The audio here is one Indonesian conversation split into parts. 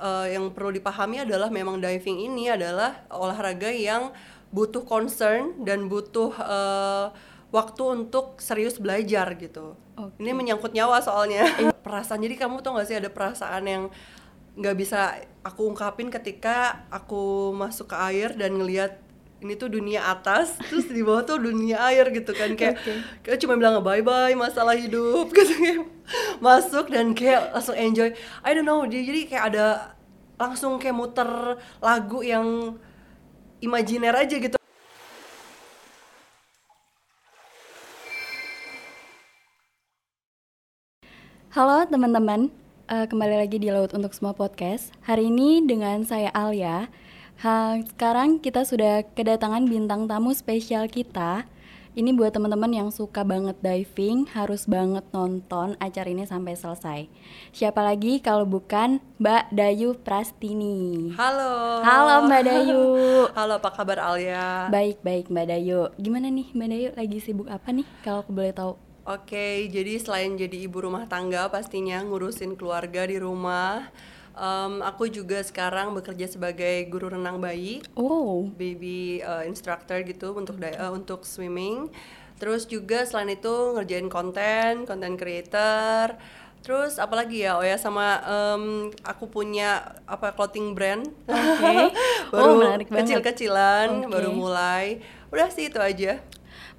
uh, yang perlu dipahami adalah memang diving ini adalah olahraga yang butuh concern dan butuh uh, waktu untuk serius belajar gitu. Okay. Ini menyangkut nyawa soalnya. perasaan jadi kamu tuh gak sih ada perasaan yang nggak bisa aku ungkapin ketika aku masuk ke air dan ngelihat ini tuh dunia atas terus di bawah tuh dunia air gitu kan. Kayak okay. kayak cuma bilang bye bye masalah hidup gitu kayak masuk dan kayak langsung enjoy. I don't know jadi kayak ada langsung kayak muter lagu yang imajiner aja gitu. Halo teman-teman, uh, kembali lagi di Laut untuk Semua Podcast. Hari ini dengan saya Alia Ha, sekarang kita sudah kedatangan bintang tamu spesial kita. Ini buat teman-teman yang suka banget diving, harus banget nonton acara ini sampai selesai. Siapa lagi kalau bukan Mbak Dayu Prastini. Halo. Halo Mbak Dayu. Halo, apa kabar Alia? Baik, baik Mbak Dayu. Gimana nih Mbak Dayu lagi sibuk apa nih kalau aku boleh tahu? Oke, jadi selain jadi ibu rumah tangga pastinya ngurusin keluarga di rumah Um, aku juga sekarang bekerja sebagai guru renang bayi, oh, baby uh, instructor gitu untuk uh, untuk swimming. Terus juga selain itu ngerjain konten, konten creator. Terus apalagi ya? Oh ya sama um, aku punya apa clothing brand. Okay. baru oh, kecil-kecilan, okay. baru mulai. Udah sih itu aja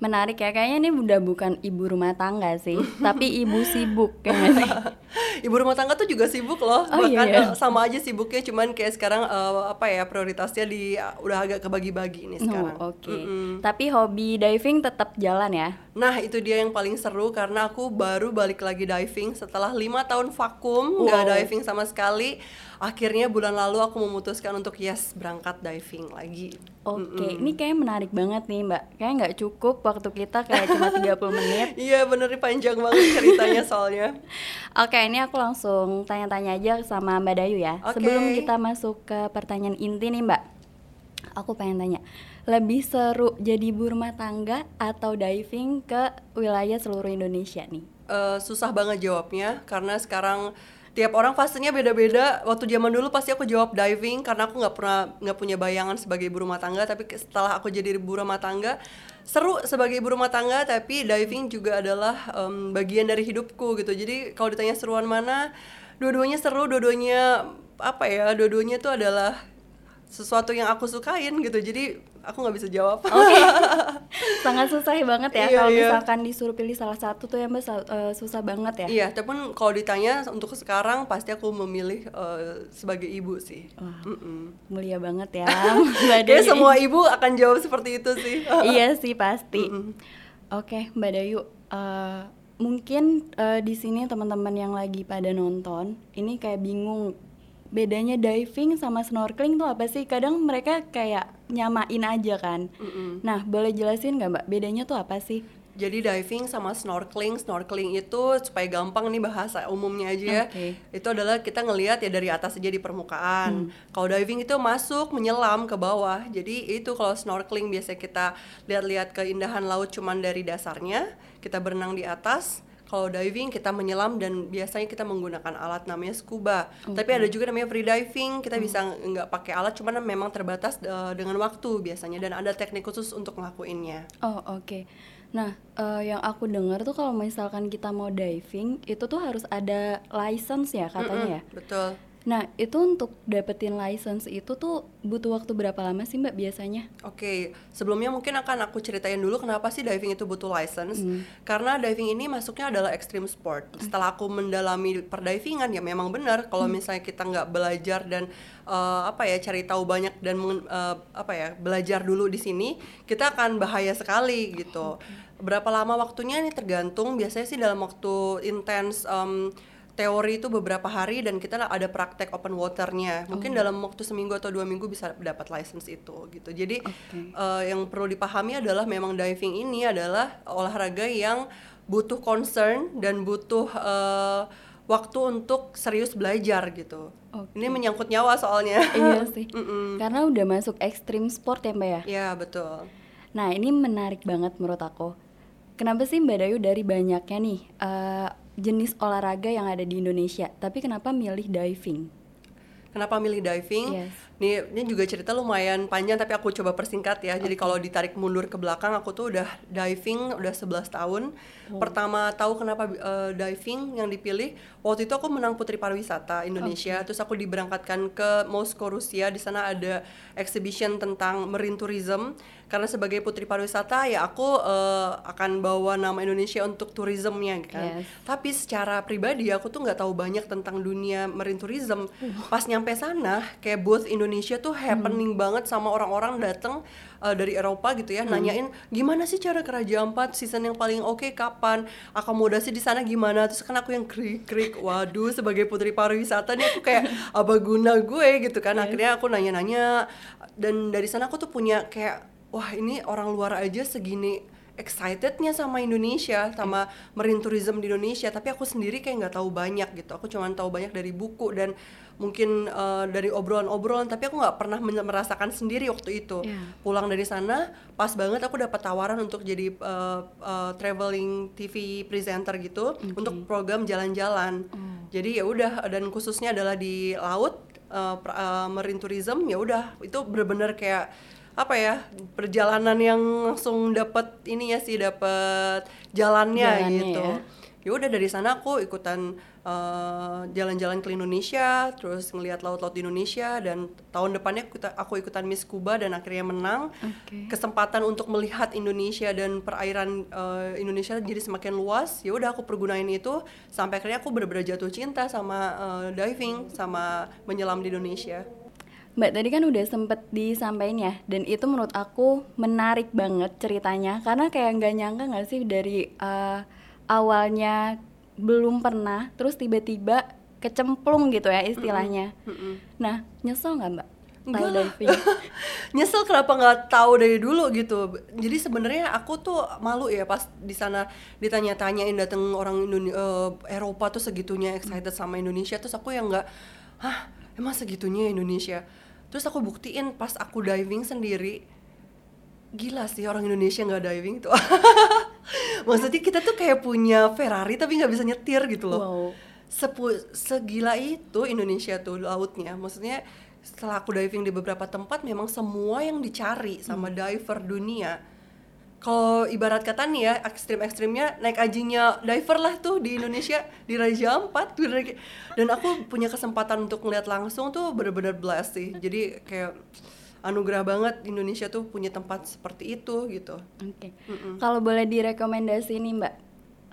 menarik ya kayaknya ini udah bukan ibu rumah tangga sih tapi ibu sibuk kayaknya ibu rumah tangga tuh juga sibuk loh oh, bahkan iya. Uh, sama aja sibuknya cuman kayak sekarang uh, apa ya prioritasnya di uh, udah agak kebagi-bagi nih sekarang oh, oke okay. mm -hmm. tapi hobi diving tetap jalan ya nah itu dia yang paling seru karena aku baru balik lagi diving setelah lima tahun vakum nggak wow. diving sama sekali akhirnya bulan lalu aku memutuskan untuk yes berangkat diving lagi. Oke, okay. mm -mm. ini kayak menarik banget nih mbak. Kayak nggak cukup waktu kita kayak cuma 30 menit. Iya bener panjang banget ceritanya soalnya. Oke, okay, ini aku langsung tanya-tanya aja sama mbak Dayu ya. Okay. Sebelum kita masuk ke pertanyaan inti nih mbak, aku pengen tanya lebih seru jadi ibu rumah tangga atau diving ke wilayah seluruh Indonesia nih? Uh, susah banget jawabnya karena sekarang tiap orang fasenya beda-beda waktu zaman dulu pasti aku jawab diving karena aku nggak pernah nggak punya bayangan sebagai ibu rumah tangga tapi setelah aku jadi ibu rumah tangga seru sebagai ibu rumah tangga tapi diving juga adalah um, bagian dari hidupku gitu. Jadi kalau ditanya seruan mana dua-duanya seru dua-duanya apa ya dua-duanya itu adalah sesuatu yang aku sukain gitu. Jadi aku nggak bisa jawab okay. sangat susah banget ya iya, kalau iya. misalkan disuruh pilih salah satu tuh ya mbak uh, susah banget ya iya tapi kalau ditanya untuk sekarang pasti aku memilih uh, sebagai ibu sih Wah, mm -mm. mulia banget ya mbak Dayu semua ibu akan jawab seperti itu sih iya sih pasti mm -mm. oke okay, mbak Dayu uh, mungkin uh, di sini teman-teman yang lagi pada nonton ini kayak bingung bedanya diving sama snorkeling tuh apa sih? Kadang mereka kayak nyamain aja kan. Mm -mm. Nah, boleh jelasin nggak mbak? Bedanya tuh apa sih? Jadi diving sama snorkeling, snorkeling itu supaya gampang nih bahasa umumnya aja ya. Okay. Itu adalah kita ngelihat ya dari atas aja di permukaan. Hmm. Kalau diving itu masuk menyelam ke bawah. Jadi itu kalau snorkeling biasa kita lihat-lihat keindahan laut cuman dari dasarnya, kita berenang di atas kalau diving kita menyelam dan biasanya kita menggunakan alat namanya scuba. Okay. Tapi ada juga namanya free diving, kita hmm. bisa nggak pakai alat, cuman memang terbatas uh, dengan waktu biasanya dan ada teknik khusus untuk ngelakuinnya. Oh oke. Okay. Nah, uh, yang aku dengar tuh kalau misalkan kita mau diving, itu tuh harus ada license ya katanya mm -mm, ya. Betul. Nah, itu untuk dapetin license itu tuh butuh waktu berapa lama sih Mbak biasanya? Oke, okay. sebelumnya mungkin akan aku ceritain dulu kenapa sih diving itu butuh license. Hmm. Karena diving ini masuknya adalah extreme sport. Hmm. Setelah aku mendalami perdivingan ya memang benar kalau hmm. misalnya kita nggak belajar dan uh, apa ya cari tahu banyak dan uh, apa ya belajar dulu di sini, kita akan bahaya sekali gitu. Okay. Berapa lama waktunya ini tergantung. Biasanya sih dalam waktu intens um, teori itu beberapa hari dan kita ada praktek open waternya mungkin oh. dalam waktu seminggu atau dua minggu bisa dapat license itu gitu jadi okay. uh, eh, yang perlu dipahami adalah memang diving ini adalah olahraga yang butuh concern dan butuh uh, waktu untuk serius belajar gitu okay. ini menyangkut nyawa soalnya iya sih mm -mm. karena udah masuk ekstrim sport ya mbak ya iya betul nah ini menarik banget menurut aku kenapa sih mbak Dayu dari banyaknya nih uh, jenis olahraga yang ada di Indonesia, tapi kenapa milih diving? kenapa milih diving? Yes. nih ini juga cerita lumayan panjang tapi aku coba persingkat ya. Jadi kalau ditarik mundur ke belakang aku tuh udah diving udah 11 tahun. Pertama tahu kenapa eh, diving yang dipilih waktu itu aku menang putri pariwisata Indonesia. Terus aku diberangkatkan ke Moskow Rusia. Di sana ada exhibition tentang marine tourism karena sebagai putri pariwisata ya aku eh, akan bawa nama Indonesia untuk tourismnya kan. Yes. tapi secara pribadi aku tuh nggak tahu banyak tentang dunia marine tourism. Pas nyampe sana kayak booth Indonesia tuh happening banget sama orang-orang datang uh, dari Eropa gitu ya nanyain gimana sih cara ke Raja Ampat? Season yang paling oke kapan? Akomodasi di sana gimana? Terus kan aku yang krik krik waduh sebagai putri pariwisata nih aku kayak apa guna gue gitu kan. Akhirnya aku nanya-nanya dan dari sana aku tuh punya kayak wah ini orang luar aja segini excitednya sama Indonesia sama marine tourism di Indonesia. Tapi aku sendiri kayak nggak tahu banyak gitu. Aku cuma tahu banyak dari buku dan mungkin eh, dari obrolan-obrolan. Tapi aku nggak pernah merasakan sendiri waktu itu. Iya. pulang dari sana pas banget aku dapat tawaran untuk jadi eh, eh, traveling TV presenter gitu untuk program jalan-jalan. Jadi ya udah dan khususnya adalah di laut pra- eh, marine tourism ya udah. Itu bener-bener kayak apa ya perjalanan yang langsung dapat ini ya sih dapat jalannya, Jalannya gitu ya. ya udah dari sana aku ikutan eh, jalan-jalan ke Indonesia terus ngelihat laut-laut di Indonesia dan tahun depannya kita- aku ikutan Miss Kuba dan akhirnya menang Oke. kesempatan untuk melihat Indonesia dan perairan eh, Indonesia jadi semakin luas ya udah aku pergunain itu sampai akhirnya aku benar-benar jatuh cinta sama eh, diving sama menyelam di Indonesia Mbak tadi kan udah sempet disampaikan ya dan itu menurut aku menarik banget ceritanya. Karena kayak nggak nyangka nggak sih dari eh, awalnya belum pernah terus tiba-tiba kecemplung gitu ya istilahnya. Nah nyesel nggak Mbak? Enggak lah. nyesel kenapa nggak tahu dari dulu gitu. Jadi sebenarnya aku tuh malu ya pas di sana ditanya-tanyain datang orang Indone- eh, Eropa tuh segitunya excited sama Indonesia terus aku yang nggak hah emang segitunya Indonesia terus aku buktiin pas aku diving sendiri. Gila sih orang Indonesia nggak diving tuh. Maksudnya kita tuh kayak punya Ferrari tapi nggak bisa nyetir gitu loh. Wow. Sepu- segila itu Indonesia tuh lautnya. Maksudnya setelah aku diving di beberapa tempat memang semua yang dicari sama diver dunia kalau ibarat kata nih ya ekstrim-ekstrimnya naik ajinya diver lah tuh di Indonesia di Raja Ampat dan aku punya kesempatan untuk melihat langsung tuh bener-bener blessed sih jadi kayak anugerah banget Indonesia tuh punya tempat seperti itu gitu Oke. Kalau boleh direkomendasi nih Mbak,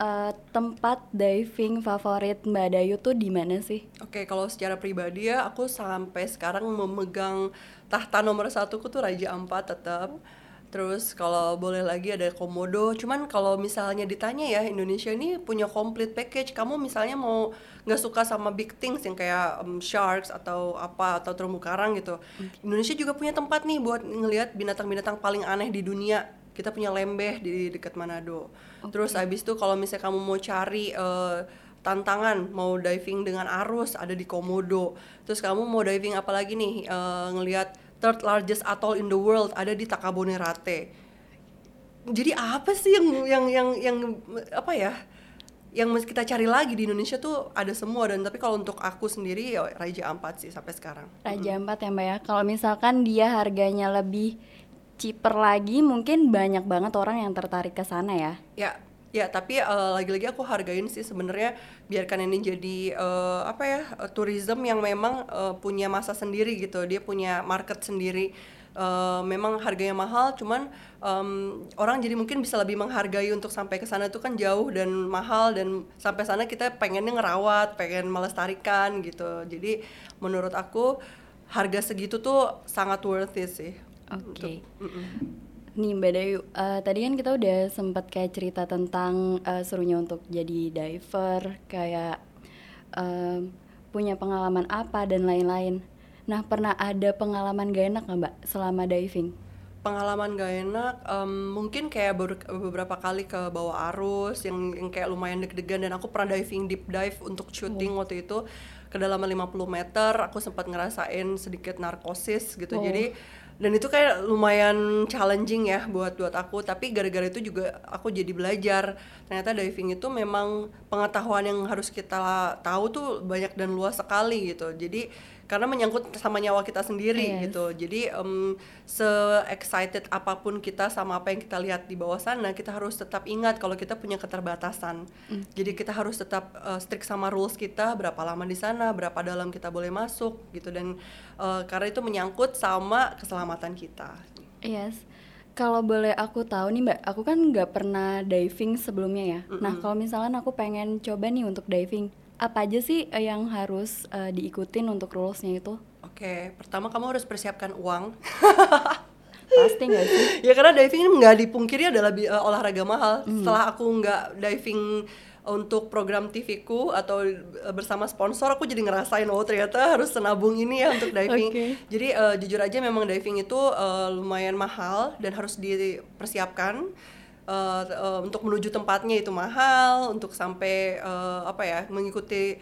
eh, tempat diving favorit Mbak Dayu tuh di mana sih? Oke, kalau secara pribadi ya, aku sampai sekarang memegang tahta nomor satu tuh Raja Ampat tetap. Terus kalau boleh lagi ada Komodo. Cuman kalau misalnya ditanya ya, Indonesia ini punya complete package. Kamu misalnya mau nggak suka sama big things yang kayak um, sharks atau apa atau terumbu karang gitu. Indonesia juga punya tempat nih buat ngelihat binatang-binatang paling aneh di dunia. Kita punya lembeh di dekat Manado. Terus abis itu kalau misalnya kamu mau cari eh, tantangan mau diving dengan arus ada di Komodo. Terus kamu mau diving apa lagi nih Eh, ngelihat third largest atoll in the world ada di Takabonerate. Jadi apa sih yang yang yang yang apa ya? Yang mesti kita cari lagi di Indonesia tuh ada semua dan tapi kalau untuk aku sendiri ya Raja Ampat sih sampai sekarang. Raja Ampat ya Mbak ya. Kalau misalkan dia harganya lebih cheaper lagi, mungkin banyak banget orang yang tertarik ke sana ya. Ya, ya tapi eh, lagi-lagi aku hargain sih sebenarnya biarkan ini jadi eh, apa ya eh, tourism yang memang eh, punya masa sendiri gitu, dia punya market sendiri. Eh, memang harganya mahal, cuman em, orang jadi mungkin bisa lebih menghargai untuk sampai ke sana itu kan jauh dan mahal dan sampai sana kita pengennya ngerawat, pengen melestarikan gitu. Jadi menurut aku harga segitu tuh sangat worth it sih. Oke. Mm-mm. Nih Mbak Dayu, eh, tadi kan kita udah sempat kayak cerita tentang eh, serunya untuk jadi diver, kayak em, punya pengalaman apa dan lain-lain. Nah pernah ada pengalaman gak enak nggak Mbak selama diving? pengalaman gak enak em, mungkin kayak ber- beberapa kali ke bawah arus yang, yang kayak lumayan deg-degan dan aku pernah diving deep dive untuk syuting waktu itu kedalaman 50 meter aku sempat ngerasain sedikit narkosis gitu Wow. jadi dan itu kayak lumayan challenging ya buat buat aku. Tapi gara-gara itu juga aku jadi belajar. Ternyata diving itu memang pengetahuan yang harus kita tahu tuh banyak dan luas sekali gitu. Jadi karena menyangkut sama nyawa kita sendiri Yes. gitu jadi em, se excited apa pun kita sama apa yang kita lihat di bawah sana kita harus tetap ingat kalau kita punya keterbatasan jadi kita harus tetap uh, strict sama rules kita berapa lama di sana berapa dalam kita boleh masuk gitu dan uh, karena itu menyangkut sama keselamatan kita Yes. Kalau boleh aku tahu nih Mbak, aku kan nggak pernah diving sebelumnya ya. Nah kalau misalnya aku pengen coba nih untuk diving, apa aja sih eh, yang harus eh, diikutin untuk rulesnya itu? Oke, pertama kamu harus persiapkan uang. Pasti nggak sih? ya karena diving ini nggak dipungkiri adalah eh, olahraga mahal. Setelah aku nggak diving untuk program TV ku atau bersama sponsor, aku jadi ngerasain oh ternyata harus senabung ini ya untuk diving. Oke. Jadi eh, jujur aja memang diving itu eh, lumayan mahal dan harus dipersiapkan. Eh, eh, untuk menuju tempatnya itu mahal, untuk sampai eh, apa ya mengikuti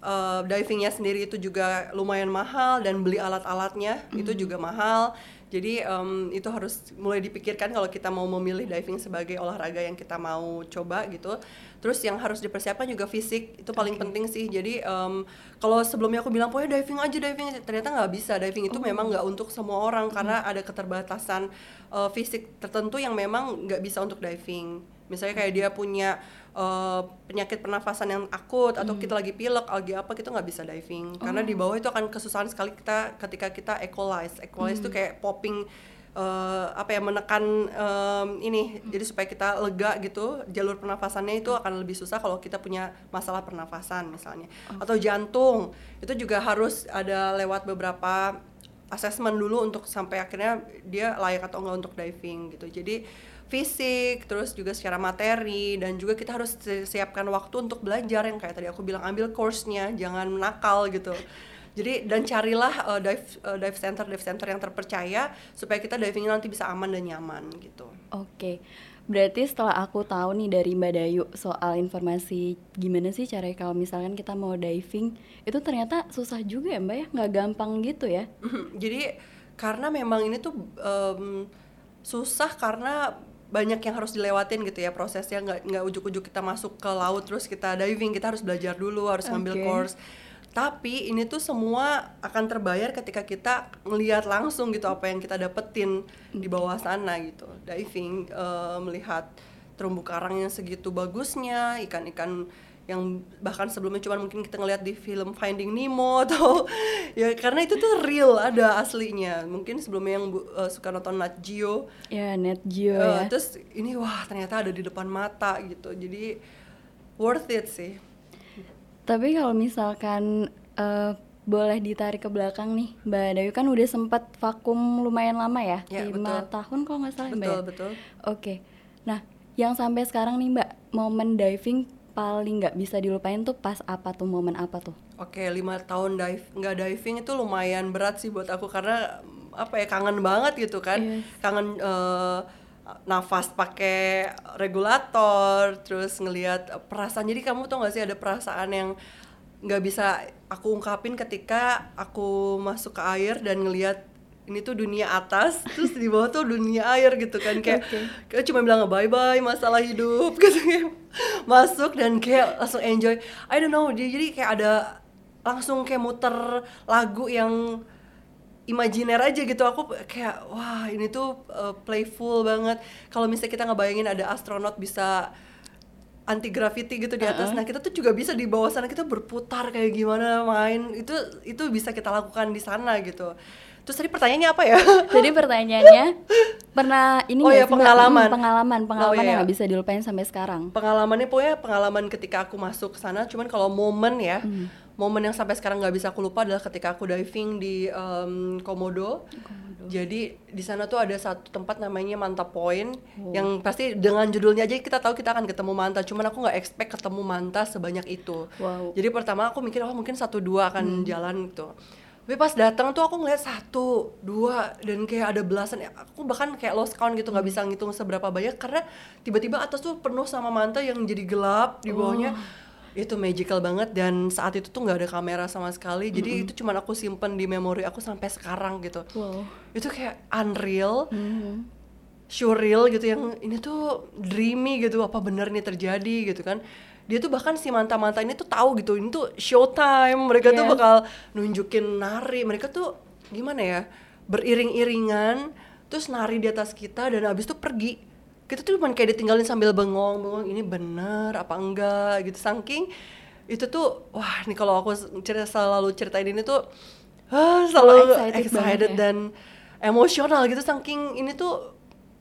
eh, divingnya sendiri itu juga lumayan mahal dan beli alat-alatnya itu juga mahal. Jadi em, itu harus mulai dipikirkan kalau kita mau memilih diving sebagai olahraga yang kita mau coba gitu. Terus yang harus dipersiapkan juga fisik itu paling penting sih. Jadi em, kalau sebelumnya aku bilang pokoknya diving aja diving aja." ternyata nggak bisa. Diving itu memang nggak untuk semua orang karena ada keterbatasan eh, fisik tertentu yang memang nggak bisa untuk diving. Misalnya kayak dia punya eh, penyakit pernafasan yang akut atau kita lagi pilek, lagi apa kita nggak bisa diving. Karena di bawah itu akan kesusahan sekali kita ketika kita equalize. Equalize itu kayak popping eh, apa ya menekan em, ini. Jadi supaya kita lega gitu jalur pernafasannya itu akan lebih susah kalau kita punya masalah pernafasan misalnya. Atau jantung itu juga harus ada lewat beberapa assessment dulu untuk sampai akhirnya dia layak atau enggak untuk diving gitu. Jadi fisik terus juga secara materi dan juga kita harus si- siapkan waktu untuk belajar yang kayak tadi aku bilang ambil course-nya jangan nakal gitu jadi dan carilah uh, dive uh, dive center dive center yang terpercaya supaya kita divingnya nanti bisa aman dan nyaman gitu Oke. Berarti setelah aku tahu nih dari Mbak Dayu soal informasi gimana sih caranya kalau misalkan kita mau diving, itu ternyata susah juga ya Mbak ya, nggak gampang gitu ya? jadi karena memang ini tuh em, susah karena banyak yang harus dilewatin gitu ya prosesnya. Nggak nggak ujuk-ujuk kita masuk ke laut terus kita diving kita harus belajar dulu harus ngambil Oke. course. Tapi ini tuh semua akan terbayar ketika kita melihat langsung gitu apa yang kita dapetin di bawah sana gitu. Diving eh, melihat terumbu karang yang segitu bagusnya ikan-ikan yang bahkan sebelumnya cuma mungkin kita ngeliat di film Finding Nemo atau ya karena itu tuh real ada aslinya mungkin sebelumnya yang eh, suka nonton Nat Geo Ya Net Geo eh, ya. terus ini wah ternyata ada di depan mata gitu jadi worth it sih Tapi kalau misalkan eh, boleh ditarik ke belakang nih, Mbak Dayu kan udah sempat vakum lumayan lama ya, Ya, lima betul. tahun kalau nggak salah ya, Mbak. betul ya? betul Oke, nah yang sampai sekarang nih Mbak, momen diving paling nggak bisa dilupain tuh pas apa tuh momen apa tuh? Oke, lima tahun dive nggak diving itu lumayan berat sih buat aku karena mm, apa ya kangen banget gitu kan, Yes. kangen eh, nafas pakai regulator, terus ngelihat perasaan. Jadi kamu tau gak sih ada perasaan yang nggak bisa aku ungkapin ketika aku masuk ke air dan ngelihat ini tuh dunia atas, terus di bawah tuh dunia air gitu kan. Kayak Oke. kayak cuma bilang bye bye masalah hidup gitu kayak masuk dan kayak langsung enjoy. I don't know dia jadi kayak ada langsung kayak muter lagu yang imajiner aja gitu. Aku kayak wah ini tuh uh, playful banget. Kalau misalnya kita ngebayangin ada astronot bisa anti gravity gitu di atas nah kita tuh juga bisa di bawah sana kita berputar kayak gimana main. Itu itu bisa kita lakukan di sana gitu terus tadi pertanyaannya apa ya Jadi pertanyaannya pernah ini Oh ya, pengalaman. Hmm, pengalaman, pengalaman Oh, iya, yang iya. nggak bisa dilupain sampai sekarang. pengalamannya pokoknya pengalaman ketika aku masuk ke sana cuman kalau momen ya momen yang sampai sekarang nggak bisa aku lupa adalah ketika aku diving di em, Komodo. jadi di sana tuh ada satu tempat namanya Manta Point yang pasti dengan judulnya aja kita tahu kita akan ketemu manta cuman aku nggak expect ketemu manta sebanyak itu Wow. jadi pertama aku mikir oh mungkin satu dua akan jalan gitu tapi pas datang tuh aku ngeliat satu dua dan kayak ada belasan. Aku bahkan kayak lost count gitu nggak bisa ngitung seberapa banyak karena tiba-tiba atas tuh penuh sama manta yang jadi gelap di bawahnya. Itu magical banget dan saat itu tuh nggak ada kamera sama sekali. Jadi itu cuman aku simpen di memori aku sampai sekarang gitu. Wow. itu kayak unreal. Mhm. surreal gitu yang ini tuh dreamy gitu apa bener nih terjadi gitu kan dia tuh bahkan si manta-manta ini tuh tahu gitu ini tuh showtime. Mereka tuh Yes. bakal nunjukin nari. Mereka tuh gimana ya beriring-iringan terus nari di atas kita dan abis itu pergi. Kita tuh cuma kayak ditinggalin sambil bengong bengong ini bener apa enggak? Gitu. Saking itu tuh wah nih kalau aku cerita selalu ceritain ini tuh ah, selalu excited excited, banget ya. dan emosional gitu. Saking ini tuh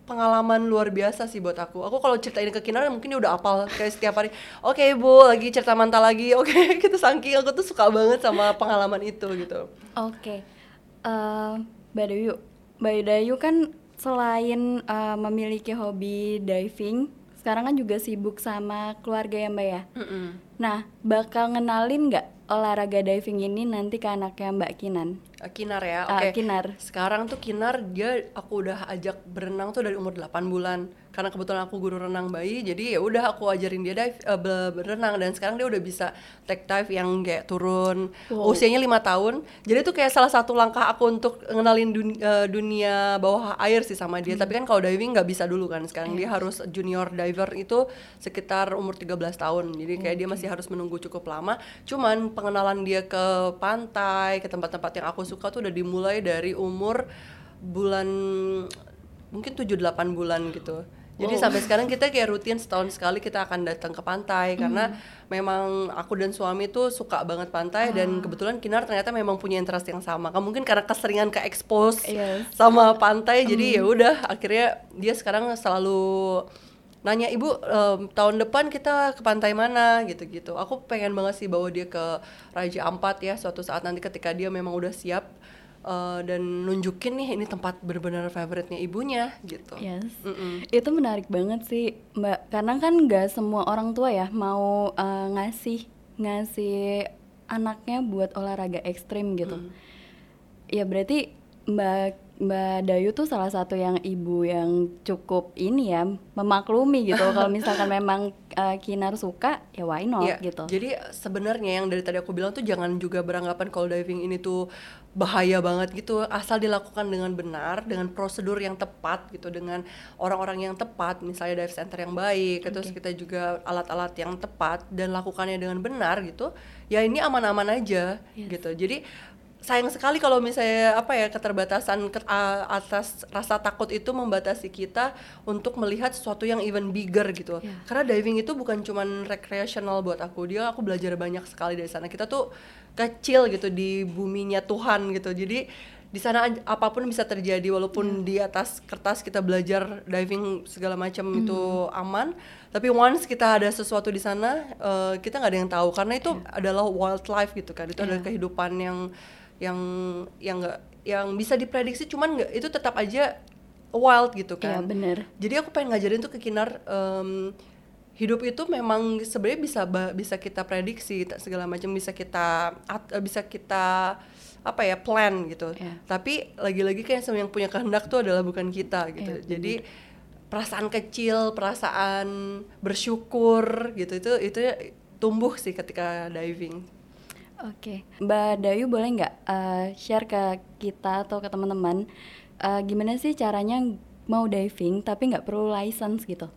pengalaman luar biasa sih buat aku. Aku kalau ceritain ke Kinar mungkin dia udah apal kayak setiap hari. Oke bu, lagi cerita mantal lagi. Oke, gitu saking aku tuh suka banget sama pengalaman itu gitu. Oke, Eh, Mbak Dayu, Mbak Dayu kan selain eh, memiliki hobi diving, sekarang kan juga sibuk sama keluarga ya Mbak ya. Nah, bakal ngenalin nggak olahraga diving ini nanti ke anaknya Mbak Kinan? Eh, Kinar ya, Ah, oke. Kinar. Sekarang tuh Kinar dia aku udah ajak berenang tuh dari umur 8 bulan. Karena kebetulan aku guru renang bayi, jadi ya udah aku ajarin dia dive be- berenang dan sekarang dia udah bisa take dive yang kayak turun Wow. usianya lima tahun. Jadi itu kayak salah satu langkah aku untuk ngenalin dun- eh, dunia bawah air sih sama dia. Tapi kan kalau diving nggak bisa dulu kan. Sekarang dia harus junior diver itu sekitar umur 13 tahun. Jadi kayak dia masih harus menunggu cukup lama. Cuman pengenalan dia ke pantai, ke tempat-tempat yang aku suka tuh udah dimulai dari umur bulan mungkin 7-8 bulan gitu. Jadi Wow. sampai sekarang kita kayak rutin setahun sekali kita akan datang ke pantai karena memang aku dan suami tuh suka banget pantai dan kebetulan Kinar ternyata memang punya interest yang sama. Kan mungkin karena keseringan ke expose Yes. sama pantai jadi ya udah akhirnya dia sekarang selalu nanya ibu em, tahun depan kita ke pantai mana gitu-gitu. Aku pengen banget sih bawa dia ke Raja Ampat ya suatu saat nanti ketika dia memang udah siap eh, dan nunjukin nih ini tempat benar-benar favoritnya ibunya gitu. Yes. Mm-mm. Itu menarik banget sih, Mbak. Karena kan nggak semua orang tua ya mau eh, ngasih ngasih anaknya buat olahraga ekstrim gitu. Hmm. Ya berarti Mbak Mbak Dayu tuh salah satu yang ibu yang cukup ini ya memaklumi gitu. Kalau misalkan memang eh, Kinar suka, ya why not Iya, gitu. Jadi sebenarnya yang dari tadi aku bilang tuh jangan juga beranggapan kalau diving ini tuh bahaya banget gitu. Asal dilakukan dengan benar, dengan prosedur yang tepat gitu, dengan orang-orang yang tepat, misalnya dive center yang baik, terus Oke. kita juga alat-alat yang tepat dan lakukannya dengan benar gitu. Ya ini aman-aman aja Yes. gitu. Jadi sayang sekali kalau misalnya apa ya keterbatasan ke- a- atas rasa takut itu membatasi kita untuk melihat sesuatu yang even bigger gitu. Iya. Karena diving itu bukan cuman recreational buat aku. Dia aku belajar banyak sekali dari sana. Kita tuh kecil gitu di buminya Tuhan gitu. Jadi di sana apa pun bisa terjadi walaupun di atas kertas kita belajar diving segala macam itu aman, tapi once kita ada sesuatu di sana eh, kita nggak ada yang tahu karena itu adalah wildlife gitu kan. Itu adalah kehidupan yang yang yang nggak yang bisa diprediksi cuman nggak itu tetap aja wild gitu Iya kan. bener. Jadi aku pengen ngajarin tuh ke Kinar em, hidup itu memang sebenarnya bisa bisa kita prediksi segala macam bisa kita at- eh, bisa kita apa ya plan gitu. Iya. Tapi lagi-lagi kayak yang punya kehendak tuh adalah bukan kita gitu. Iya, Jadi perasaan kecil, perasaan bersyukur gitu itu itu tumbuh sih ketika diving. Oke, Mbak Dayu boleh nggak eh, share ke kita atau ke teman-teman eh, gimana sih caranya mau diving tapi nggak perlu license gitu?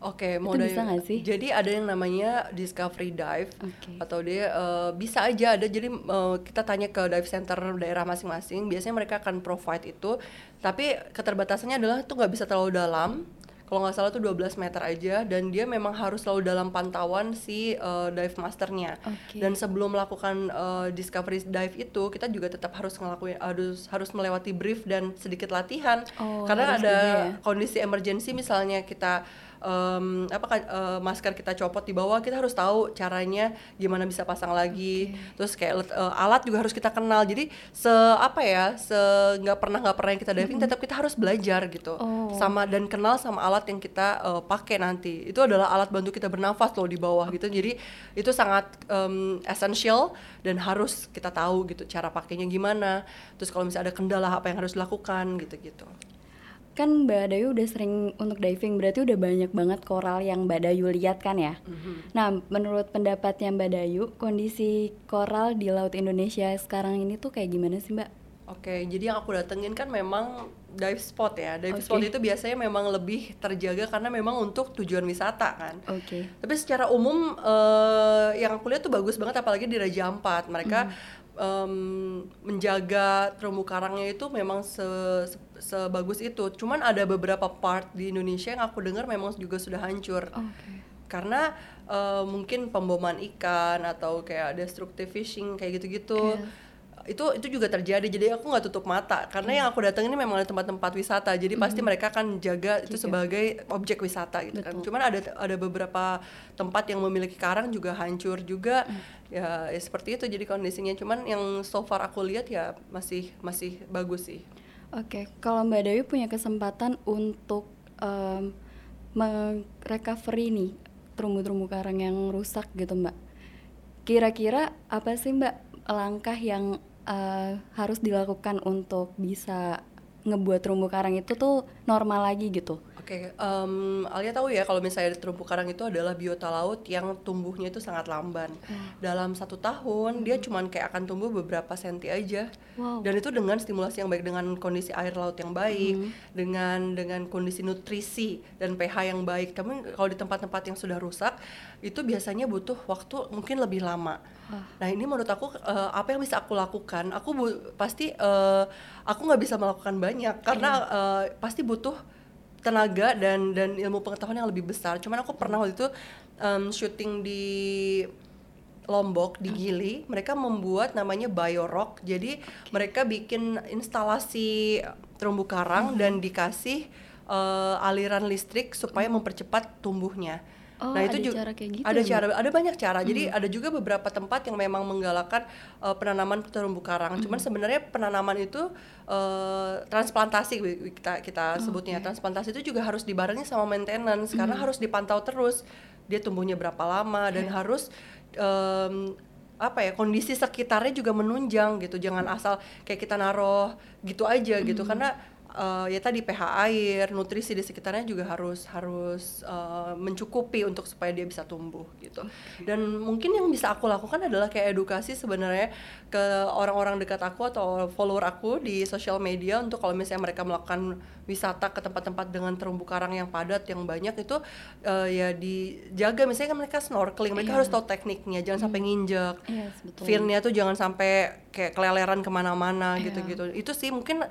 Oke, mau Itu dari- bisa nggak sih? Jadi ada yang namanya discovery dive Oke. atau dia eh, bisa aja ada. Jadi eh, kita tanya ke dive center daerah masing-masing. Biasanya mereka akan provide itu. Tapi keterbatasannya adalah itu nggak bisa terlalu dalam. Kalau nggak salah tuh 12 meter aja dan dia memang harus selalu dalam pantauan si eh, dive masternya. Oke. Dan sebelum melakukan eh, discovery dive itu kita juga tetap harus ngelakuin harus harus melewati brief dan sedikit latihan. Oh, Karena ada ya? kondisi emergency misalnya kita em, apa eh, masker kita copot di bawah kita harus tahu caranya gimana bisa pasang lagi. Terus kayak eh, alat juga harus kita kenal. Jadi se apa ya se nggak pernah nggak pernah yang kita diving tetap kita harus belajar gitu. Oh. sama dan kenal sama alat yang kita eh, pakai nanti. Itu adalah alat bantu kita bernafas loh di bawah gitu. Jadi itu sangat em, essential dan harus kita tahu gitu cara pakainya gimana. Terus kalau misalnya ada kendala apa yang harus dilakukan gitu gitu Kan Mbak Dayu udah sering untuk diving berarti udah banyak banget koral yang Mbak Dayu lihat kan ya? Nah, menurut pendapatnya Mbak Dayu, kondisi koral di Laut Indonesia sekarang ini tuh kayak gimana sih Mbak? Oke, jadi yang aku datengin kan memang dive spot ya. Dive Oke. spot itu biasanya memang lebih terjaga karena memang untuk tujuan wisata kan. Oke. Tapi secara umum eh, yang aku lihat tuh bagus banget apalagi di Raja Ampat. Mereka em, menjaga terumbu karangnya itu memang se- se- sebagus itu. Cuman ada beberapa part di Indonesia yang aku dengar memang juga sudah hancur. Oke. Karena eh, mungkin pemboman ikan atau kayak destructive fishing kayak gitu-gitu. Itu itu juga terjadi. Jadi aku nggak tutup mata karena yang aku datang ini memang ada tempat-tempat wisata. Jadi pasti mereka akan jaga itu Jaga. sebagai objek wisata gitu kan. Betul. Cuman ada ada beberapa tempat yang memiliki karang juga hancur juga. Ya, ya seperti itu jadi kondisinya. Cuman yang so far aku lihat ya masih masih bagus sih. Oke, kalau Mbak Dewi punya kesempatan untuk em, merecovery nih terumbu-terumbu karang yang rusak gitu Mbak. Kira-kira apa sih Mbak langkah yang eh, harus dilakukan untuk bisa ngebuat terumbu karang itu tuh normal lagi gitu? Oke, em, Alia tahu ya kalau misalnya terumbu karang itu adalah biota laut yang tumbuhnya itu sangat lamban. Dalam satu tahun dia cuman kayak akan tumbuh beberapa senti aja. Wow. Dan itu dengan stimulasi yang baik, dengan kondisi air laut yang baik, Hmm. dengan dengan kondisi nutrisi dan pH yang baik. Tapi kalau di tempat-tempat yang sudah rusak itu biasanya butuh waktu mungkin lebih lama. Nah ini menurut aku eh, apa yang bisa aku lakukan? Aku bu- pasti eh, aku nggak bisa melakukan banyak karena eh, pasti butuh tenaga dan dan ilmu pengetahuan yang lebih besar. Cuman aku pernah waktu itu em, syuting di Lombok di Gili, mereka membuat namanya Biorock. Jadi mereka bikin instalasi terumbu karang dan dikasih eh, aliran listrik supaya mempercepat tumbuhnya. Oh, nah ada itu juga cara kayak gitu ada ya, cara ada banyak cara. Jadi ada juga beberapa tempat yang memang menggalakkan eh, penanaman terumbu karang. Cuman sebenarnya penanaman itu eh, transplantasi kita kita sebutnya. Transplantasi itu juga harus dibarengi sama maintenance. Karena harus dipantau terus. Dia tumbuhnya berapa lama dan harus em, apa ya kondisi sekitarnya juga menunjang gitu. Jangan asal kayak kita naruh gitu aja gitu. Karena eh, ya tadi pH air, nutrisi di sekitarnya juga harus harus eh, mencukupi untuk supaya dia bisa tumbuh gitu. Dan mungkin yang bisa aku lakukan adalah kayak edukasi sebenarnya ke orang-orang dekat aku atau follower aku di sosial media untuk kalau misalnya mereka melakukan wisata ke tempat-tempat dengan terumbu karang yang padat yang banyak itu eh, ya dijaga misalnya kan mereka snorkeling, mereka Iya. harus tahu tekniknya, jangan sampai nginjek. Yes, betul. Finnya tuh jangan sampai kayak keleleran ke mana-mana Iya. gitu-gitu. Itu sih mungkin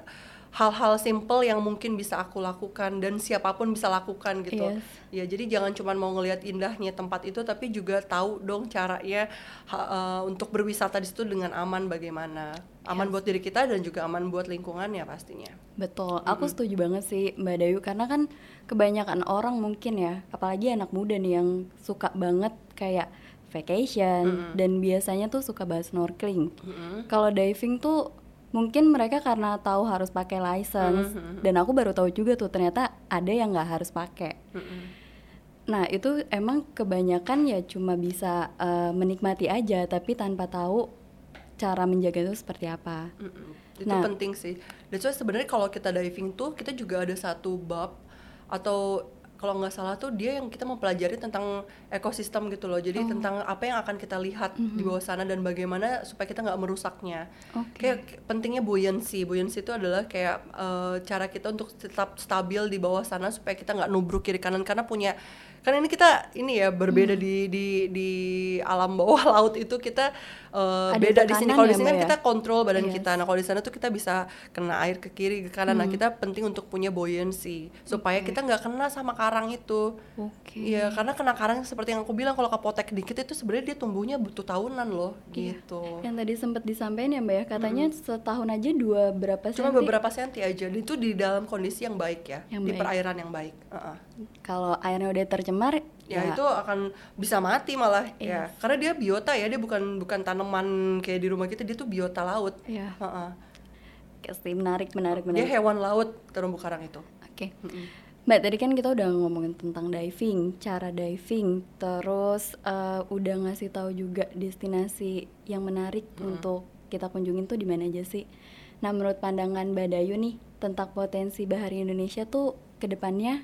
hal-hal simple yang mungkin bisa aku lakukan dan siapa pun bisa lakukan gitu. Yes. Ya jadi jangan cuma mau ngelihat indahnya tempat itu tapi juga tahu dong caranya eh, untuk berwisata di situ dengan aman bagaimana. Aman buat diri kita dan juga aman buat lingkungannya pastinya. Betul, aku setuju banget sih Mbak Dayu karena kan kebanyakan orang mungkin ya, apalagi anak muda nih yang suka banget kayak vacation dan biasanya tuh suka bahas snorkeling. Kalau diving tuh mungkin mereka karena tahu harus pakai license dan aku baru tahu juga tuh ternyata ada yang nggak harus pakai. Nah itu emang kebanyakan ya cuma bisa eh, menikmati aja tapi tanpa tahu cara menjaga itu seperti apa. Mm-mm. Itu Nah. penting sih. That's why sebenarnya kalau kita diving tuh kita juga ada satu bab atau kalau nggak salah tuh dia yang kita mempelajari tentang ekosistem gitu loh. Jadi tentang apa yang akan kita lihat di bawah sana dan bagaimana supaya kita nggak merusaknya. Oke. Kayak pentingnya buoyancy. Buoyancy itu adalah kayak eh, cara kita untuk tetap stabil di bawah sana supaya kita nggak nubruk kiri kanan karena punya kan ini kita ini ya berbeda di di di alam bawah laut itu kita eh, Ada beda di sini kalau di ya, sini kan ya? kita kontrol badan Yes. kita. Nah, kalau di sana tuh kita bisa kena air ke kiri ke kanan. Nah, kita penting untuk punya buoyancy supaya kita nggak kena sama karang itu. Oke. Iya, karena kena karang seperti yang aku bilang kalau kepotek dikit itu sebenarnya dia tumbuhnya butuh tahunan loh, Iya. gitu. Yang tadi sempat disampaikan ya Mbak ya, katanya setahun aja dua berapa Cuma senti? beberapa senti aja. Itu di dalam kondisi yang baik ya, Yang di baik. perairan yang baik. Heeh. Kalau airnya udah tercemar, Ya, itu akan bisa mati malah ya. Yes. Karena dia biota ya, dia bukan bukan tanaman kayak di rumah kita, dia tuh biota laut. ya Heeh. pasti menarik, menarik, Dia menarik. hewan laut terumbu karang itu. Oke. Mbak, tadi kan kita udah ngomongin tentang diving, cara diving, terus eh, udah ngasih tahu juga destinasi yang menarik untuk kita kunjungin tuh di mana aja sih. Nah, menurut pandangan Mbak Dayu nih tentang potensi bahari Indonesia tuh ke depannya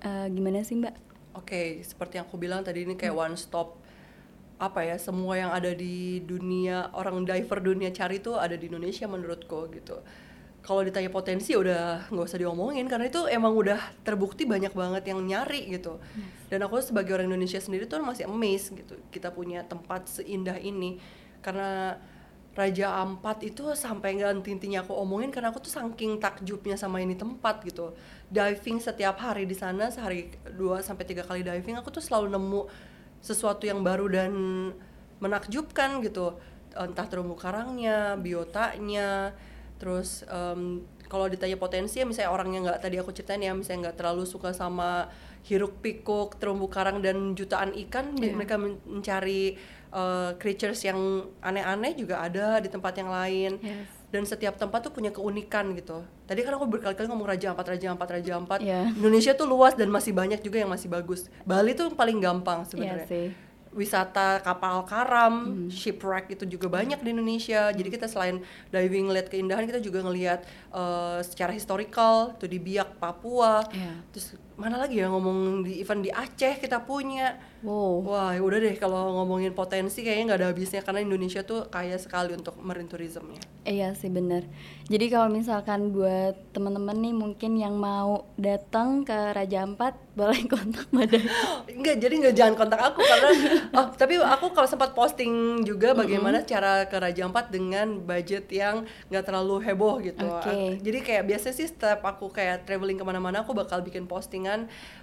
eh, gimana sih Mbak? Oke, seperti yang aku bilang tadi ini kayak one stop apa ya semua yang ada di dunia orang diver dunia cari itu ada di Indonesia menurutku gitu. Kalau ditanya potensi udah nggak usah diomongin karena itu emang udah terbukti banyak banget yang nyari gitu. Dan aku sebagai orang Indonesia sendiri tuh masih amazed gitu kita punya tempat seindah ini. Karena Raja Ampat itu sampai nggak intinya aku omongin karena aku tuh saking takjubnya sama ini tempat gitu diving setiap hari di sana sehari dua sampai tiga kali diving aku tuh selalu nemu sesuatu yang baru dan menakjubkan gitu entah terumbu karangnya biotanya terus um, kalau ditanya potensi ya misalnya orang yang nggak tadi aku ceritain ya misalnya nggak terlalu suka sama hiruk pikuk terumbu karang dan jutaan ikan Iya. mereka men- mencari uh, creatures yang aneh-aneh juga ada di tempat yang lain Yes. dan setiap tempat tuh punya keunikan gitu tadi kan aku berkali-kali ngomong Raja Ampat Raja Ampat Raja Ampat Iya. Indonesia tuh luas dan masih banyak juga yang masih bagus Bali tuh paling gampang sebenarnya sih. wisata kapal karam, Hmm. shipwreck itu juga banyak di Indonesia. Jadi kita selain diving ngeliat keindahan, kita juga ngelihat eh, secara historical tuh di Biak Papua. Iya. Terus mana lagi ya ngomong di event di Aceh kita punya. Wow. Wah, ya udah deh kalau ngomongin potensi kayaknya nggak ada habisnya karena Indonesia tuh kaya sekali untuk marine tourismnya. Iya sih bener. Jadi kalau misalkan buat teman-teman nih mungkin yang mau datang ke Raja Ampat boleh kontak Mbak Dayu. Enggak, jadi nggak jangan kontak aku karena oh, tapi aku kalau sempat posting juga bagaimana cara ke Raja Ampat dengan budget yang nggak terlalu heboh gitu. Oke. Jadi kayak biasanya sih setiap aku kayak traveling ke mana-mana aku bakal bikin postingan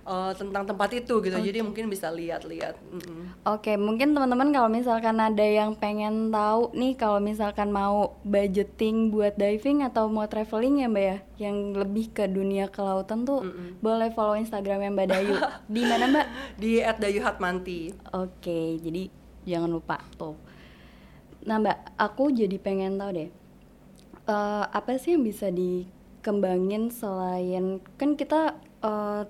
uh, tentang tempat itu gitu. Jadi mungkin bisa lihat-lihat. Mm-mm. Oke, mungkin teman-teman kalau misalkan ada yang pengen tahu nih kalau misalkan mau budgeting buat diving atau mau traveling ya Mbak ya, yang lebih ke dunia kelautan tuh boleh follow Instagramnya Mbak Dayu. Di mana Mbak? Di @dayuhatmanti. Oke, jadi jangan lupa tuh. Nah Mbak, aku jadi pengen tahu deh, eh, apa sih yang bisa dikembangin selain kan kita eh,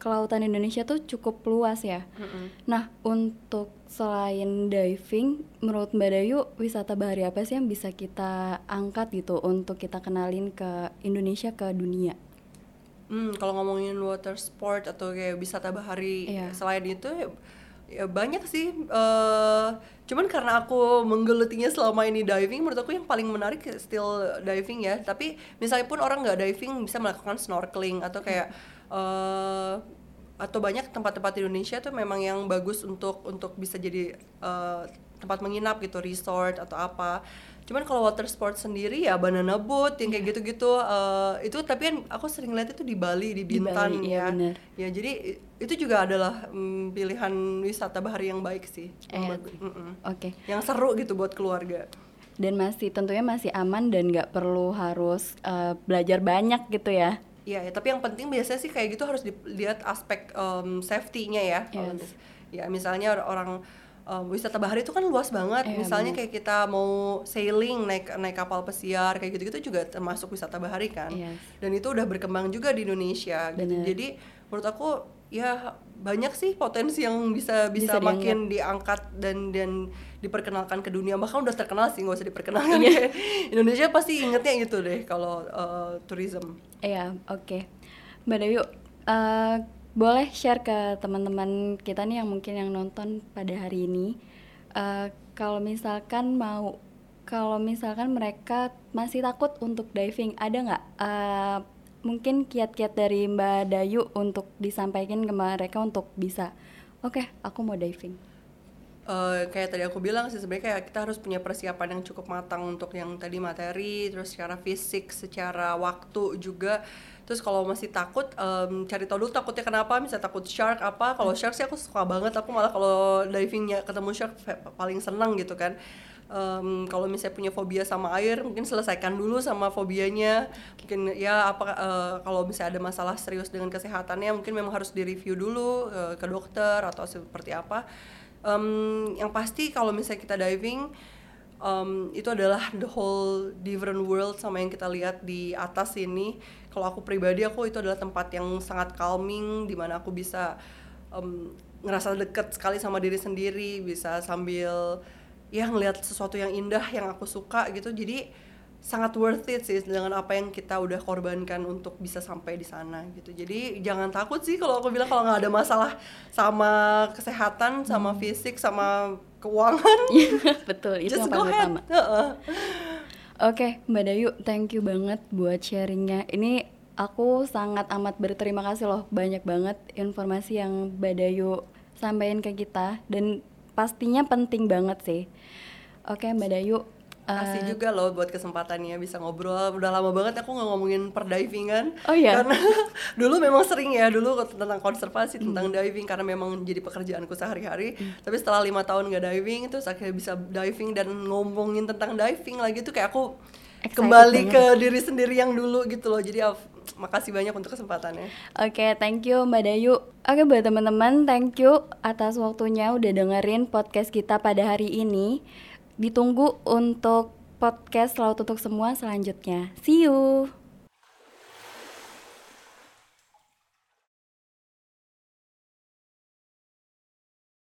kelautan Indonesia tuh cukup luas ya. Mm-mm. Nah, untuk selain diving, menurut Mbak Dayu, wisata bahari apa sih yang bisa kita angkat gitu untuk kita kenalin ke Indonesia ke dunia? Hmm, kalau ngomongin water sport atau kayak wisata bahari Iya. selain itu ya, ya banyak sih. eh cuman karena aku menggelutinya selama ini diving, menurut aku yang paling menarik still diving ya. Tapi misalnya pun orang nggak diving bisa melakukan snorkeling atau kayak eh atau banyak tempat-tempat di Indonesia tuh memang yang bagus untuk untuk bisa jadi eh, tempat menginap gitu, resort atau apa. Cuman kalau water sport sendiri ya banana boat yang kayak gitu-gitu eh, itu tapi kan aku sering lihat itu di Bali di Di Bintan Bali, iya ya. benar. Ya jadi itu juga adalah mm, pilihan wisata bahari yang baik sih. Iya. Mm-mm. Oke. Yang seru gitu buat keluarga. Dan masih tentunya masih aman dan nggak perlu harus eh, belajar banyak gitu ya. Iya, ya, tapi yang penting biasanya sih kayak gitu harus dilihat aspek um, safety-nya ya. Yes. Ya misalnya or- orang um, wisata bahari itu kan luas banget. Iya, misalnya benar. kayak kita mau sailing naik naik kapal pesiar kayak gitu-gitu juga termasuk wisata bahari kan. Yes. Dan itu udah berkembang juga di Indonesia. gitu. Jadi menurut aku ya banyak sih potensi yang bisa bisa, Bisa makin diangkat dan dan diperkenalkan ke dunia. Bahkan udah terkenal sih nggak usah diperkenalkan. Iya. Indonesia pasti ingetnya itu deh kalau uh, tourism. Iya, oke. Mbak Dayu, eh, boleh share ke teman-teman kita nih yang mungkin yang nonton pada hari ini, eh, kalau misalkan mau, kalau misalkan mereka masih takut untuk diving, ada nggak eh, mungkin kiat-kiat dari Mbak Dayu untuk disampaikan ke mereka untuk bisa, oke, aku mau diving. Eh, kayak tadi aku bilang sih sebenarnya kayak kita harus punya persiapan yang cukup matang untuk yang tadi materi terus secara fisik secara waktu juga. Terus kalau masih takut em, cari tahu dulu takutnya kenapa misalnya takut shark apa. Kalau shark sih aku suka banget aku malah kalau divingnya ketemu shark paling seneng gitu kan Em, kalau misalnya punya fobia sama air mungkin selesaikan dulu sama fobianya. Mungkin ya apa eh, kalau misalnya ada masalah serius dengan kesehatannya mungkin memang harus direview dulu eh, ke dokter atau seperti apa. Em, yang pasti kalau misalnya kita diving em, itu adalah the whole different world sama yang kita lihat di atas ini. Kalau aku pribadi aku itu adalah tempat yang sangat calming di mana aku bisa em, ngerasa deket sekali sama diri sendiri bisa sambil ya ngelihat sesuatu yang indah yang aku suka gitu. Jadi sangat worth it sih dengan apa yang kita udah korbankan untuk bisa sampai di sana gitu. Jadi jangan takut sih kalau aku bilang kalau nggak ada masalah sama kesehatan sama fisik sama keuangan. Betul. Itu just yang paling utama. Heeh. Oke, Mbak Dayu, thank you banget buat sharingnya. Ini aku sangat amat berterima kasih loh, banyak banget informasi yang Mbak Dayu sampaikan ke kita. Dan pastinya penting banget sih. Oke, Mbak Dayu. Makasih eh, juga loh buat kesempatannya bisa ngobrol. Udah lama banget aku nggak ngomongin perdivingan. Oh iya? Karena dulu memang sering ya dulu tentang konservasi, Hmm. tentang diving karena memang jadi pekerjaanku sehari-hari. Tapi setelah lima tahun nggak diving itu akhirnya bisa diving dan ngomongin tentang diving lagi tuh kayak aku Excited kembali banget. ke diri sendiri yang dulu gitu loh. Jadi makasih banyak untuk kesempatannya. Oke, thank you Mbak Dayu. Oke buat teman-teman, thank you atas waktunya udah dengerin podcast kita pada hari ini. Ditunggu untuk podcast Laut Untuk Semua selanjutnya. See you.